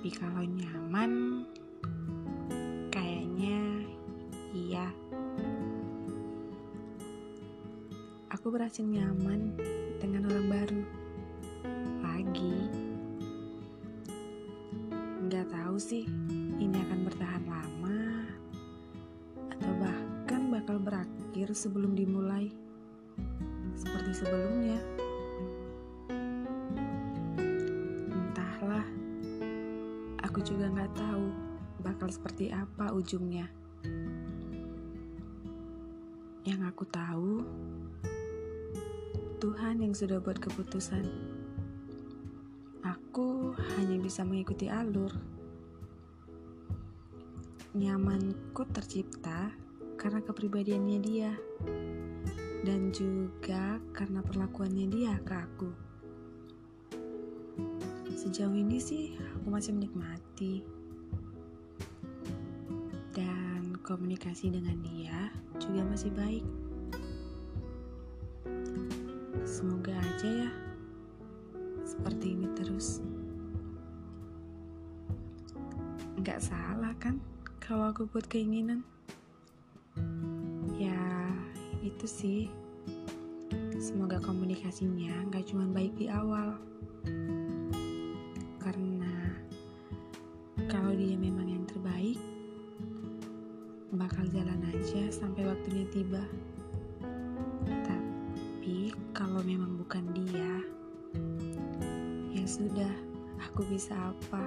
tapi kalau nyaman kayaknya iya. Aku berhasil nyaman dengan orang baru. Lagi nggak tahu sih ini akan bertahan lama atau bahkan bakal berakhir sebelum dimulai. Seperti sebelumnya. Aku juga nggak tahu bakal seperti apa ujungnya. Yang aku tahu, Tuhan yang sudah buat keputusan. Aku hanya bisa mengikuti alur. Nyamanku tercipta karena kepribadiannya dia, dan juga karena perlakuannya dia ke aku. Sejauh ini sih, aku masih menikmati dan komunikasi dengan dia juga masih baik. Semoga aja ya seperti ini terus. Nggak salah kan kalau aku buat keinginan? Ya itu sih. Semoga komunikasinya nggak cuma baik di awal. Kalau dia memang yang terbaik, bakal jalan aja sampai waktunya tiba. Tapi kalau memang bukan dia, ya sudah, aku bisa apa?